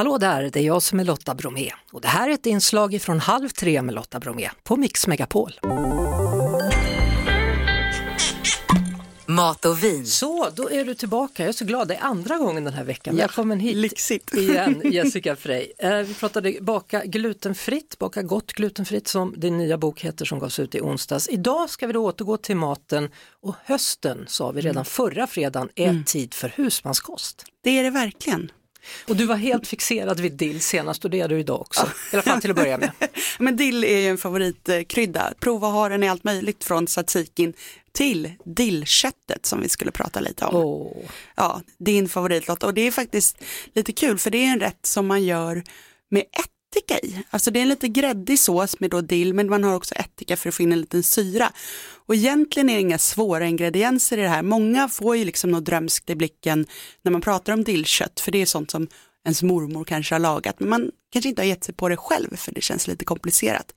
Hallå där, det är jag som är Lotta Bromé och det här är ett inslag från Halv tre med Lotta Bromé på Mix Megapol. Mat och vin. Så, då är du tillbaka. Jag är så glad, det är andra gången den här veckan. Ja, Välkommen hit lyxigt. igen, Jessica Frey. Eh, vi pratade baka glutenfritt, baka gott glutenfritt som din nya bok heter som gavs ut i onsdags. Idag ska vi då återgå till maten och hösten sa vi redan förra fredagen är tid för husmanskost. Det är det verkligen. Och du var helt fixerad vid dill senast och det är du idag också. I alla fall till att börja med. Men dill är ju en favoritkrydda. Prova att ha den i allt möjligt från tzatzikin till dillköttet som vi skulle prata lite om. Åh. Ja, din favoritlåt och det är faktiskt lite kul för det är en rätt som man gör med ättika i. Alltså det är en lite gräddig sås med då dill men man har också ättika för att få in en liten syra. Och egentligen är det inga svåra ingredienser i det här. Många får ju liksom något drömskt i blicken när man pratar om dillkött för det är sånt som ens mormor kanske har lagat men man kanske inte har gett sig på det själv för det känns lite komplicerat.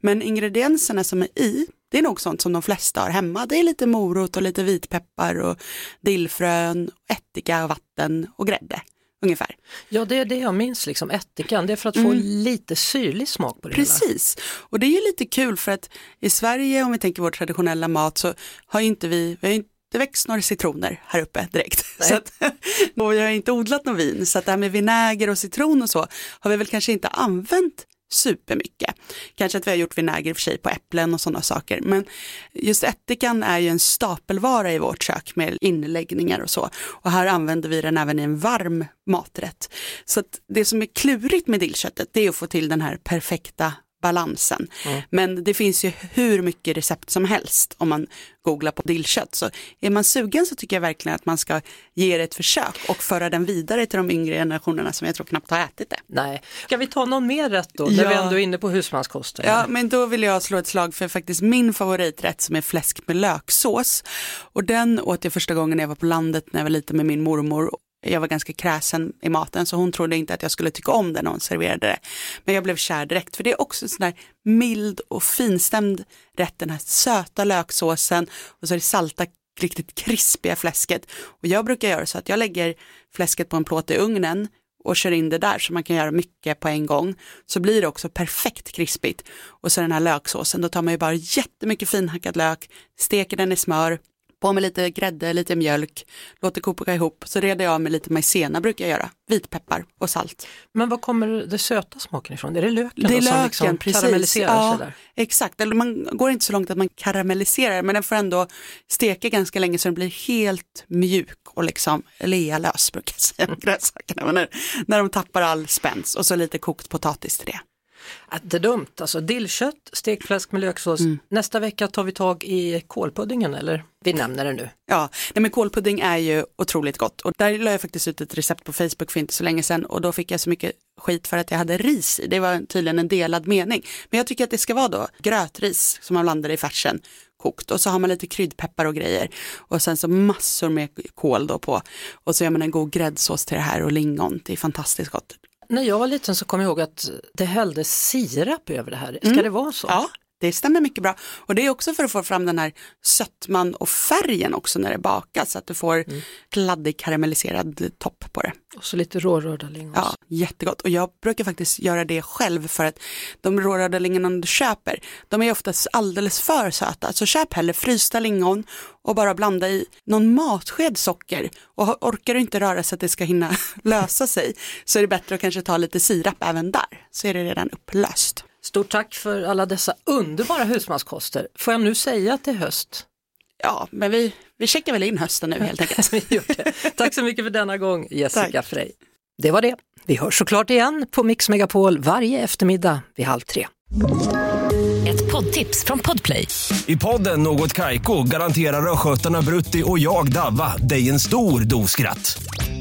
Men ingredienserna som är i det är nog sånt som de flesta har hemma. Det är lite morot och lite vitpeppar och dillfrön, ättika, vatten och grädde ungefär. Ja, det är det jag minns, liksom ättikan. Det är för att få lite syrlig smak på det hela. Precis, och det är lite kul för att i Sverige om vi tänker vår traditionella mat så har inte vi, vi har inte växt några citroner här uppe direkt. Så att, och vi har inte odlat någon vin så att det här med vinäger och citron och så har vi väl kanske inte använt supermycket. Kanske att vi har gjort vinäger i och för sig på äpplen och sådana saker. Men just ättikan är ju en stapelvara i vårt kök med inläggningar och så. Och här använder vi den även i en varm maträtt. Så att det som är klurigt med dillköttet det är att få till den här perfekta balansen. Men det finns ju hur mycket recept som helst om man googlar på dillkött. Så är man sugen så tycker jag verkligen att man ska ge det ett försök och föra den vidare till de yngre generationerna som jag tror knappt har ätit det. Nej. Ska vi ta någon mer rätt då, när Ja. vi ändå är inne på husmanskosten? Ja, men då vill jag slå ett slag för faktiskt min favoriträtt som är fläsk med löksås. Och den åt jag första gången när jag var på landet när jag var liten med min mormor. Jag var ganska kräsen i maten så hon trodde inte att jag skulle tycka om det när hon serverade det. Men jag blev kär direkt för det är också en sån där mild och finstämd rätt, den här söta löksåsen och så är det salta riktigt krispiga fläsket. Och jag brukar göra så att jag lägger fläsket på en plåt i ugnen och kör in det där så man kan göra mycket på en gång så blir det också perfekt krispigt. Och så den här löksåsen, då tar man ju bara jättemycket finhackad lök, steker den i smör, på med lite grädde, lite mjölk, låter koka ihop, så reder jag med lite majsena brukar jag göra, vitpeppar och salt. Men var kommer det söta smaken ifrån? Är det löken Det är löken, liksom precis. Ja, exakt, eller man går inte så långt att man karamelliserar men den får ändå steka ganska länge så den blir helt mjuk och liksom lealös brukar jag säga med grönsakerna. När, när de tappar all spänst och så lite kokt potatis till det. Inte dumt, alltså dillkött, stekfläsk med löksås. Mm. Nästa vecka tar vi tag i kålpuddingen eller? Vi nämner det nu. Ja, nej men kålpudding är ju otroligt gott och där la jag faktiskt ut ett recept på Facebook för inte så länge sedan och då fick jag så mycket skit för att jag hade ris i. Det var tydligen en delad mening. Men jag tycker att det ska vara då grötris som man blandar i färsen kokt och så har man lite kryddpeppar och grejer och sen så massor med kål då på och så gör man en god gräddsås till det här och lingon. Det är fantastiskt gott. När jag var liten så kom jag ihåg att det hälldes sirap över det här. Ska det vara så? Mm. Ja, det stämmer mycket bra. Och det är också för att få fram den här sötman och färgen också när det bakas, så att du får kladdig karamelliserad topp på det. Och så lite rårörda lingon. Ja, jättegott. Och jag brukar faktiskt göra det själv för att de rårörda lingonen du köper, de är oftast alldeles för söta. Så köp hellre frysta lingon och bara blanda i någon matsked socker. Och orkar du inte röra så att det ska hinna lösa sig så är det bättre att kanske ta lite sirap även där. Så är det redan upplöst. Stort tack för alla dessa underbara husmanskoster. Får jag nu säga att det är höst? Ja, men vi, vi checkar väl in hösten nu helt enkelt. Vi gör det. Tack så mycket för denna gång Jessica Tack. Frey. Det var det. Vi hörs såklart igen på Mix Megapol varje eftermiddag vid halv tre. Ett poddtips från Podplay. I podden Något Kaiko garanterar östgötarna Brutti och jag, Davva, dig en stor dos skratt.